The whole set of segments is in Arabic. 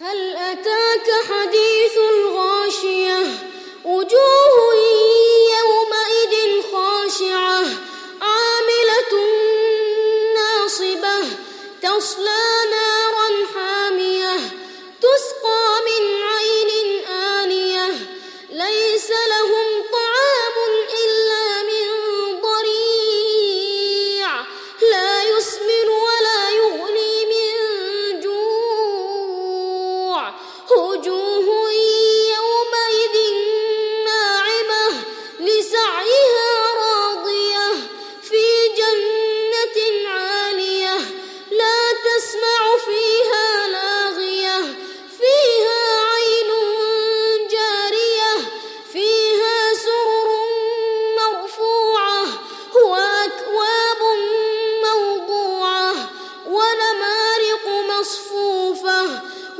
هل أتاك حديث الغاشية؟ وجوه يومئذ خاشعة عاملة ناصبة تصلى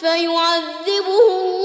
فيعذبه